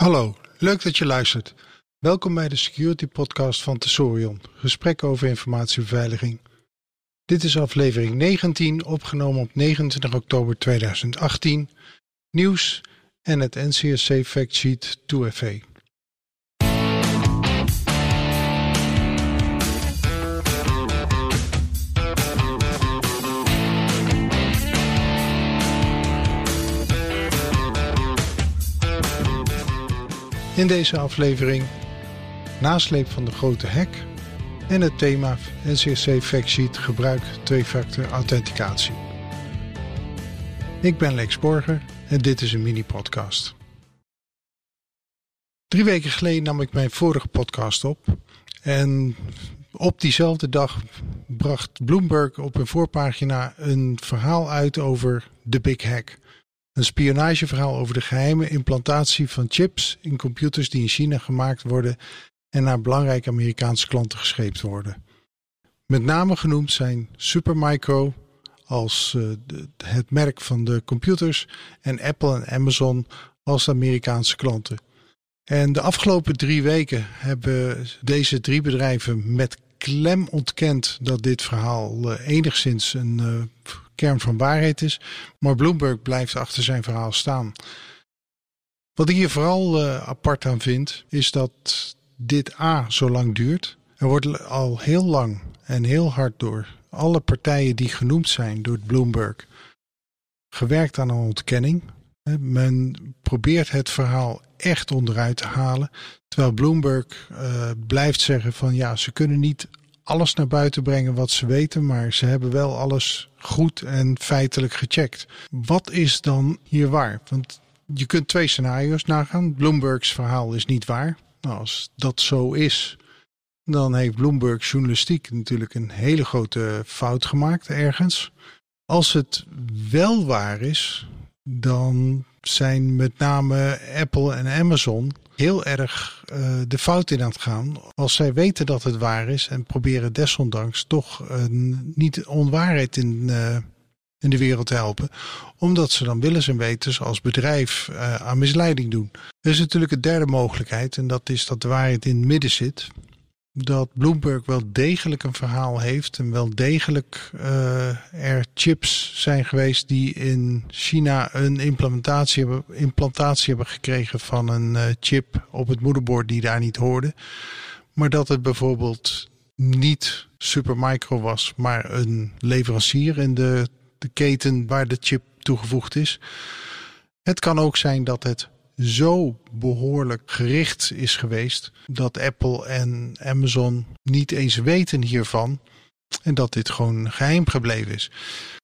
Hallo, leuk dat je luistert. Welkom bij de Security Podcast van Tesorion, gesprek over informatiebeveiliging. Dit is aflevering 19, opgenomen op 29 oktober 2018. Nieuws en het NCSC Factsheet 2FA. In deze aflevering nasleep van de grote hack en het thema NCSC Factsheet gebruik twee-factor authenticatie. Ik ben Lex Borger en dit is een mini-podcast. Drie weken geleden nam ik mijn vorige podcast op en op diezelfde dag bracht Bloomberg op een voorpagina een verhaal uit over de Big Hack. Een spionageverhaal over de geheime implantatie van chips in computers die in China gemaakt worden en naar belangrijke Amerikaanse klanten gescheept worden. Met name genoemd zijn Supermicro als de, het merk van de computers en Apple en Amazon als Amerikaanse klanten. En de afgelopen drie weken hebben deze drie bedrijven met klem ontkend dat dit verhaal uh, enigszins een uh, kern van waarheid is. Maar Bloomberg blijft achter zijn verhaal staan. Wat ik hier vooral uh, apart aan vind, is dat dit A zo lang duurt. Er wordt al heel lang en heel hard door alle partijen die genoemd zijn door Bloomberg gewerkt aan een ontkenning. Men probeert het verhaal echt onderuit te halen. Terwijl Bloomberg uh, blijft zeggen van ja, ze kunnen niet alles naar buiten brengen wat ze weten, maar ze hebben wel alles goed en feitelijk gecheckt. Wat is dan hier waar? Want je kunt twee scenario's nagaan. Bloomberg's verhaal is niet waar. Nou, als dat zo is, dan heeft Bloomberg journalistiek natuurlijk een hele grote fout gemaakt ergens. Als het wel waar is, dan zijn met name Apple en Amazon heel erg uh, de fout in aan het gaan. Als zij weten dat het waar is en proberen desondanks toch uh, niet onwaarheid in, uh, in de wereld te helpen. Omdat ze dan willen en weten ze als bedrijf aan misleiding doen. Er is natuurlijk een derde mogelijkheid en dat is dat de waarheid in het midden zit dat Bloomberg wel degelijk een verhaal heeft en wel degelijk uh, er chips zijn geweest die in China een implementatie hebben, implantatie hebben gekregen van een uh, chip op het moederbord die daar niet hoorde. Maar dat het bijvoorbeeld niet Supermicro was, maar een leverancier in de, de keten waar de chip toegevoegd is. Het kan ook zijn dat het zo behoorlijk gericht is geweest dat Apple en Amazon niet eens weten hiervan. En dat dit gewoon geheim gebleven is.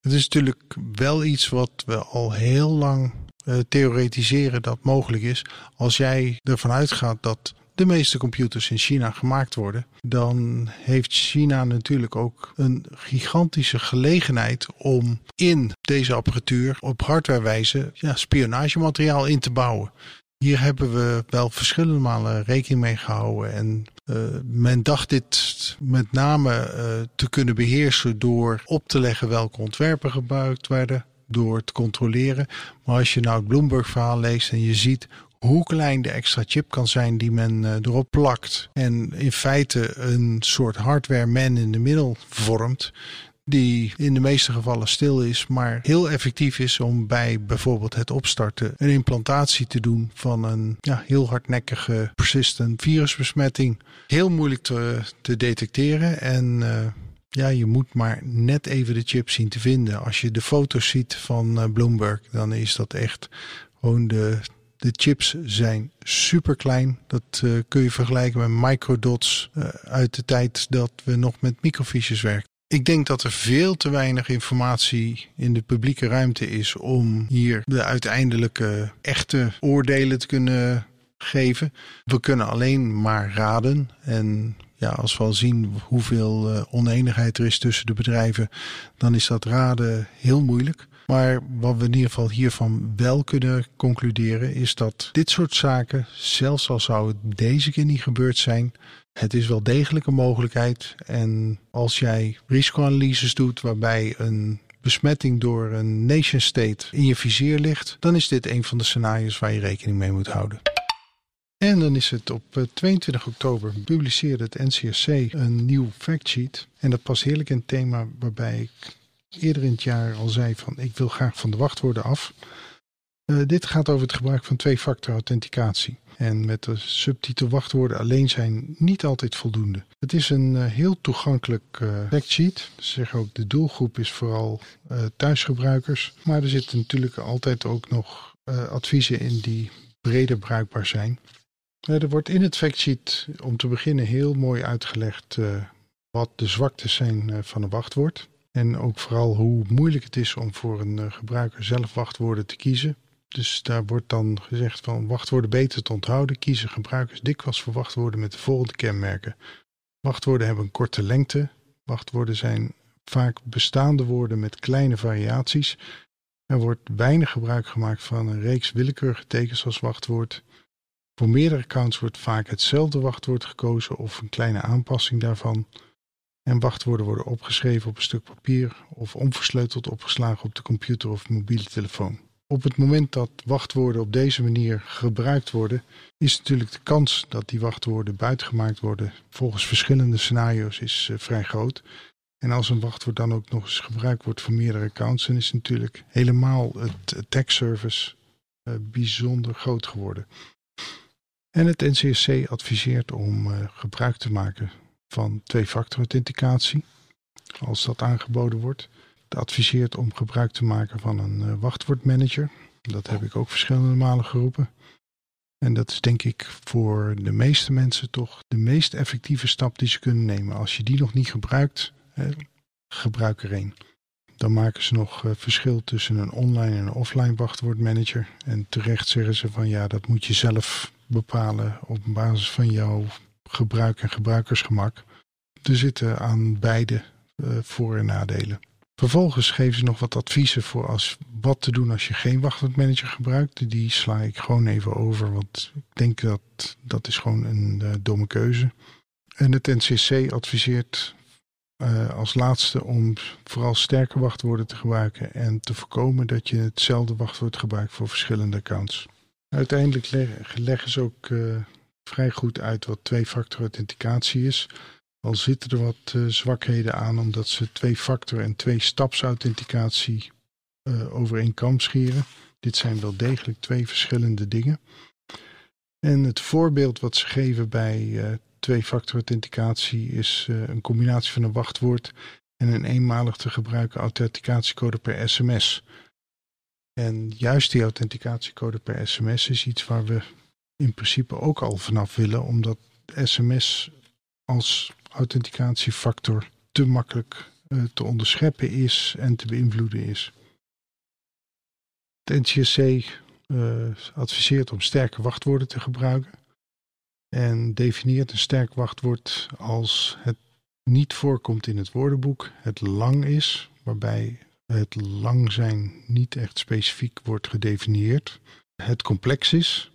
Het is natuurlijk wel iets wat we al heel lang uh, theoretiseren dat mogelijk is. Als jij ervan uitgaat dat de meeste computers in China gemaakt worden, dan heeft China natuurlijk ook een gigantische gelegenheid om in deze apparatuur op hardwarewijze ja, spionagemateriaal in te bouwen. Hier hebben we wel verschillende malen rekening mee gehouden. En uh, men dacht dit met name uh, te kunnen beheersen door op te leggen welke ontwerpen gebruikt werden, door te controleren. Maar als je nou het Bloomberg-verhaal leest en je ziet hoe klein de extra chip kan zijn die men uh, erop plakt. En in feite een soort hardware man in de middel vormt. Die in de meeste gevallen stil is, maar heel effectief is om bij bijvoorbeeld het opstarten een implantatie te doen van een ja, heel hardnekkige persistent virusbesmetting. Heel moeilijk te, te detecteren en uh, ja, je moet maar net even de chip zien te vinden. Als je de foto's ziet van uh, Bloomberg, dan is dat echt gewoon de, de chips zijn super klein. Dat uh, kun je vergelijken met microdots uh, uit de tijd dat we nog met microfiches werken. Ik denk dat er veel te weinig informatie in de publieke ruimte is om hier de uiteindelijke echte oordelen te kunnen geven. We kunnen alleen maar raden. En ja, als we al zien hoeveel uh, oneenigheid er is tussen de bedrijven, dan is dat raden heel moeilijk. Maar wat we in ieder geval hiervan wel kunnen concluderen, is dat dit soort zaken, zelfs al zou het deze keer niet gebeurd zijn, het is wel degelijk een mogelijkheid. En als jij risicoanalyses doet waarbij een besmetting door een nation state in je vizier ligt, dan is dit een van de scenario's waar je rekening mee moet houden. En dan is het op 22 oktober publiceerde het NCSC een nieuw factsheet. En dat past heerlijk in het thema waarbij ik eerder in het jaar al zei van ik wil graag van de wachtwoorden af. dit gaat over het gebruik van twee-factor authenticatie. En met de subtitel wachtwoorden alleen zijn niet altijd voldoende. Het is een eh, heel toegankelijk uh, factsheet. Ze zeggen ook de doelgroep is vooral uh, thuisgebruikers. Maar er zitten natuurlijk altijd ook nog adviezen in die breder bruikbaar zijn. Er wordt in het factsheet om te beginnen heel mooi uitgelegd wat de zwaktes zijn van een wachtwoord. En ook vooral hoe moeilijk het is om voor een gebruiker zelf wachtwoorden te kiezen. Dus daar wordt dan gezegd van wachtwoorden beter te onthouden. Kiezen gebruikers dikwijls voor wachtwoorden met de volgende kenmerken. Wachtwoorden hebben een korte lengte. Wachtwoorden zijn vaak bestaande woorden met kleine variaties. Er wordt weinig gebruik gemaakt van een reeks willekeurige tekens als wachtwoord. Voor meerdere accounts wordt vaak hetzelfde wachtwoord gekozen of een kleine aanpassing daarvan. En wachtwoorden worden opgeschreven op een stuk papier of onversleuteld opgeslagen op de computer of mobiele telefoon op het moment dat wachtwoorden op deze manier gebruikt worden, is natuurlijk de kans dat die wachtwoorden buitengemaakt worden volgens verschillende scenario's is uh, vrij groot. En als een wachtwoord dan ook nog eens gebruikt wordt voor meerdere accounts, dan is natuurlijk helemaal het attack service uh, bijzonder groot geworden. En het NCSC adviseert om uh, gebruik te maken van twee-factor authenticatie, als dat aangeboden wordt adviseert om gebruik te maken van een uh, wachtwoordmanager. Dat heb ik ook verschillende malen geroepen. En dat is denk ik voor de meeste mensen toch de meest effectieve stap die ze kunnen nemen. Als je die nog niet gebruikt, gebruik er een. Dan maken ze nog uh, verschil tussen een online en een offline wachtwoordmanager. En terecht zeggen ze van ja, dat moet je zelf bepalen op basis van jouw gebruik en gebruikersgemak. Er zitten aan beide uh, voor- en nadelen. Vervolgens geven ze nog wat adviezen voor als, wat te doen als je geen wachtwoordmanager gebruikt. Die sla ik gewoon even over, want ik denk dat dat is gewoon een uh, domme keuze. En het NCC adviseert uh, als laatste om vooral sterke wachtwoorden te gebruiken en te voorkomen dat je hetzelfde wachtwoord gebruikt voor verschillende accounts. Uiteindelijk leggen ze ook uh, vrij goed uit wat twee-factor authenticatie is. Al zitten er wat uh, zwakheden aan omdat ze twee-factor en twee-stapsauthenticatie uh, over één kam scheren. Dit zijn wel degelijk twee verschillende dingen. En het voorbeeld wat ze geven bij twee-factor authenticatie is een combinatie van een wachtwoord en een eenmalig te gebruiken authenticatiecode per sms. En juist die authenticatiecode per sms is iets waar we in principe ook al vanaf willen, omdat sms als authenticatiefactor te makkelijk uh, te onderscheppen is en te beïnvloeden is. Het NCSC eh, adviseert om sterke wachtwoorden te gebruiken en definieert een sterk wachtwoord als het niet voorkomt in het woordenboek, het lang is, waarbij het lang zijn niet echt specifiek wordt gedefinieerd, het complex is,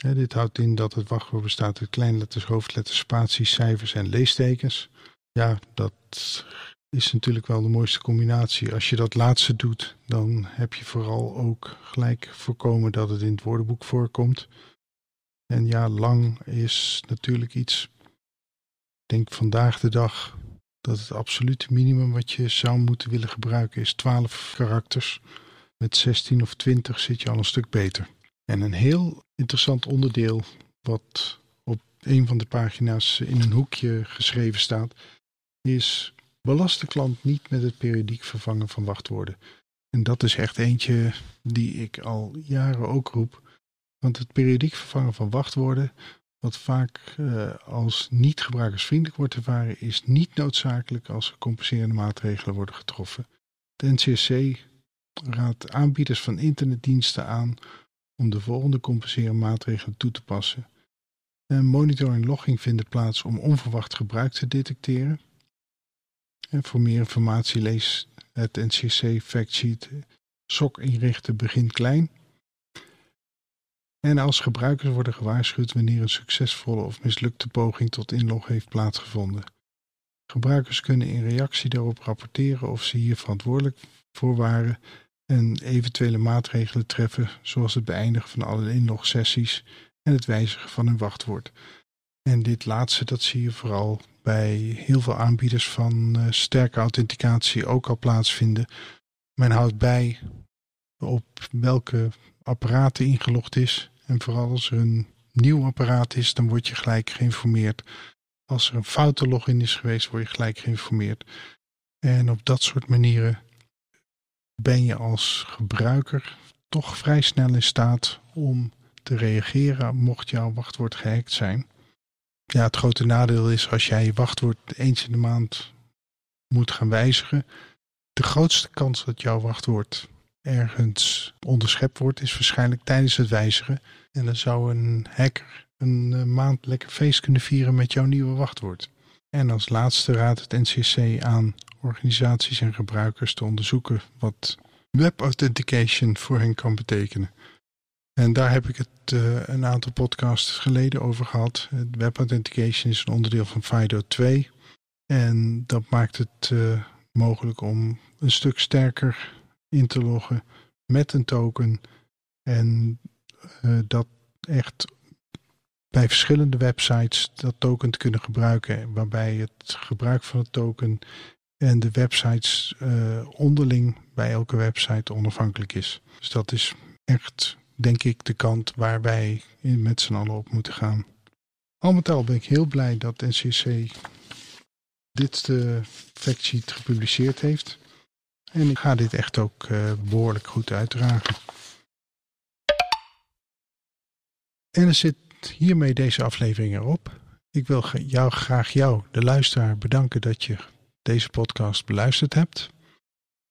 dit houdt in dat het wachtwoord bestaat uit kleinletters, hoofdletters, spaties, cijfers en leestekens. Ja, dat is natuurlijk wel de mooiste combinatie. Als je dat laatste doet, dan heb je vooral ook gelijk voorkomen dat het in het woordenboek voorkomt. En ja, lang is natuurlijk iets. Ik denk vandaag de dag dat het absolute minimum wat je zou moeten willen gebruiken is 12 karakters. Met 16 of 20 zit je al een stuk beter. En een heel interessant onderdeel wat op een van de pagina's in een hoekje geschreven staat, is belast de klant niet met het periodiek vervangen van wachtwoorden. En dat is echt eentje die ik al jaren ook roep. Want het periodiek vervangen van wachtwoorden, wat vaak uh, als niet gebruikersvriendelijk wordt ervaren, is niet noodzakelijk als er compenserende maatregelen worden getroffen. De NCSC raadt aanbieders van internetdiensten aan om de volgende compenserende maatregelen toe te passen. Een monitoring logging vindt plaats om onverwacht gebruik te detecteren. En voor meer informatie lees het NCC factsheet SOC inrichten begint klein. En als gebruikers worden gewaarschuwd wanneer een succesvolle of mislukte poging tot inlog heeft plaatsgevonden. Gebruikers kunnen in reactie daarop rapporteren of ze hier verantwoordelijk voor waren en eventuele maatregelen treffen, zoals het beëindigen van alle inlogsessies en het wijzigen van hun wachtwoord. En dit laatste, dat zie je vooral bij heel veel aanbieders van uh, sterke authenticatie ook al plaatsvinden. Men houdt bij op welke apparaten ingelogd is. En vooral als er een nieuw apparaat is, dan word je gelijk geïnformeerd. Als er een foute login is geweest, word je gelijk geïnformeerd. En op dat soort manieren ben je als gebruiker toch vrij snel in staat om te reageren mocht jouw wachtwoord gehackt zijn. Ja, het grote nadeel is als jij je wachtwoord eens in de maand moet gaan wijzigen. De grootste kans dat jouw wachtwoord ergens onderschept wordt, is waarschijnlijk tijdens het wijzigen. En dan zou een hacker een eh, maand lekker feest kunnen vieren met jouw nieuwe wachtwoord. En als laatste raadt het NCC aan organisaties en gebruikers te onderzoeken wat web authentication voor hen kan betekenen. En daar heb ik het uh, een aantal podcasts geleden over gehad. Web authentication is een onderdeel van FIDO 2. En dat maakt het uh, mogelijk om een stuk sterker in te loggen met een token. En dat echt bij verschillende websites dat token te kunnen gebruiken. Waarbij het gebruik van het token en de websites uh, onderling bij elke website onafhankelijk is. Dus dat is echt, denk ik, de kant waar wij met z'n allen op moeten gaan. Al met al ben ik heel blij dat NCC dit uh, factsheet gepubliceerd heeft. En ik ga dit echt ook behoorlijk goed uitdragen. En er zit hiermee deze aflevering erop. Ik wil jou, graag jou, de luisteraar, bedanken dat je deze podcast beluisterd hebt.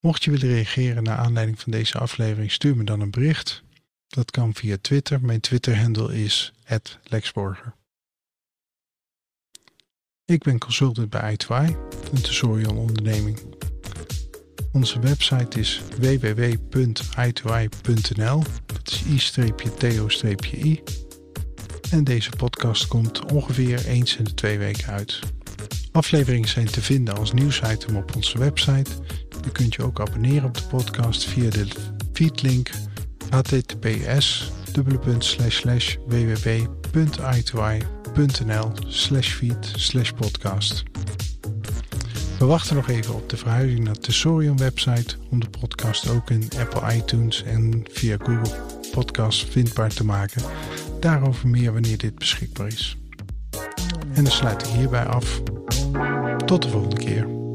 Mocht je willen reageren naar aanleiding van deze aflevering, stuur me dan een bericht. Dat kan via Twitter. Mijn Twitter-handle is @lexborger. Ik ben consultant bij i2i, een Tesorion onderneming. Onze website is www.i2i.nl. Dat is i-to-i. En deze podcast komt ongeveer eens in de twee weken uit. Afleveringen zijn te vinden als nieuwsitem op onze website. Je kunt je ook abonneren op de podcast via de feedlink https www.i2i.nl feed podcast. We wachten nog even op de verhuizing naar de Tesorium website om de podcast ook in Apple iTunes en via Google Podcasts vindbaar te maken. Daarover meer wanneer dit beschikbaar is. En dan sluit ik hierbij af. Tot de volgende keer.